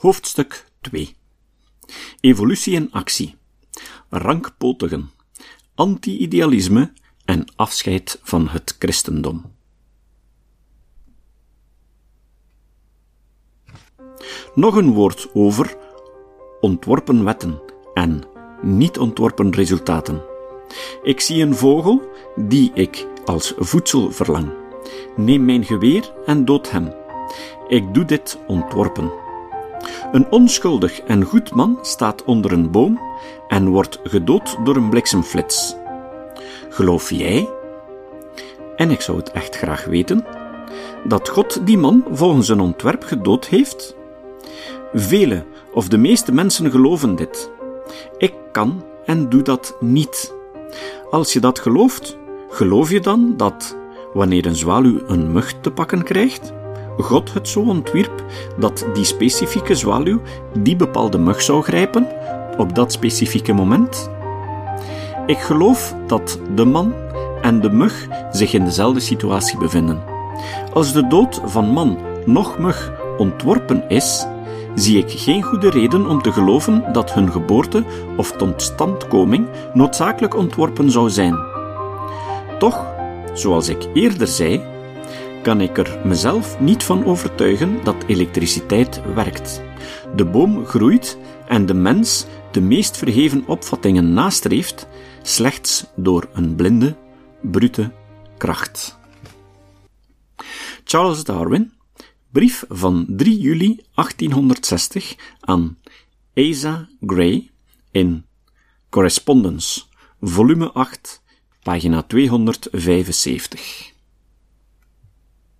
Hoofdstuk 2 Evolutie en actie Rankpotigen Anti-idealisme en afscheid van het christendom. Nog een woord over ontworpen wetten en niet ontworpen resultaten. Ik zie een vogel die ik als voedsel verlang. Neem mijn geweer en dood hem. Ik doe dit ontworpen. Een onschuldig en goed man staat onder een boom en wordt gedood door een bliksemflits. Geloof jij, en ik zou het echt graag weten, dat God die man volgens een ontwerp gedood heeft? Vele of de meeste mensen geloven dit. Ik kan en doe dat niet. Als je dat gelooft, geloof je dan dat, wanneer een zwaluw een mug te pakken krijgt, God het zo ontwierp dat die specifieke zwaluw die bepaalde mug zou grijpen op dat specifieke moment? Ik geloof dat de man en de mug zich in dezelfde situatie bevinden. Als de dood van man nog mug ontworpen is, zie ik geen goede reden om te geloven dat hun geboorte of totstandkoming noodzakelijk ontworpen zou zijn. Toch, zoals ik eerder zei, kan ik er mezelf niet van overtuigen dat elektriciteit werkt. De boom groeit en de mens de meest verheven opvattingen nastreeft, slechts door een blinde, brute kracht. Charles Darwin, brief van 3 juli 1860 aan Asa Gray in Correspondence, volume 8, pagina 275.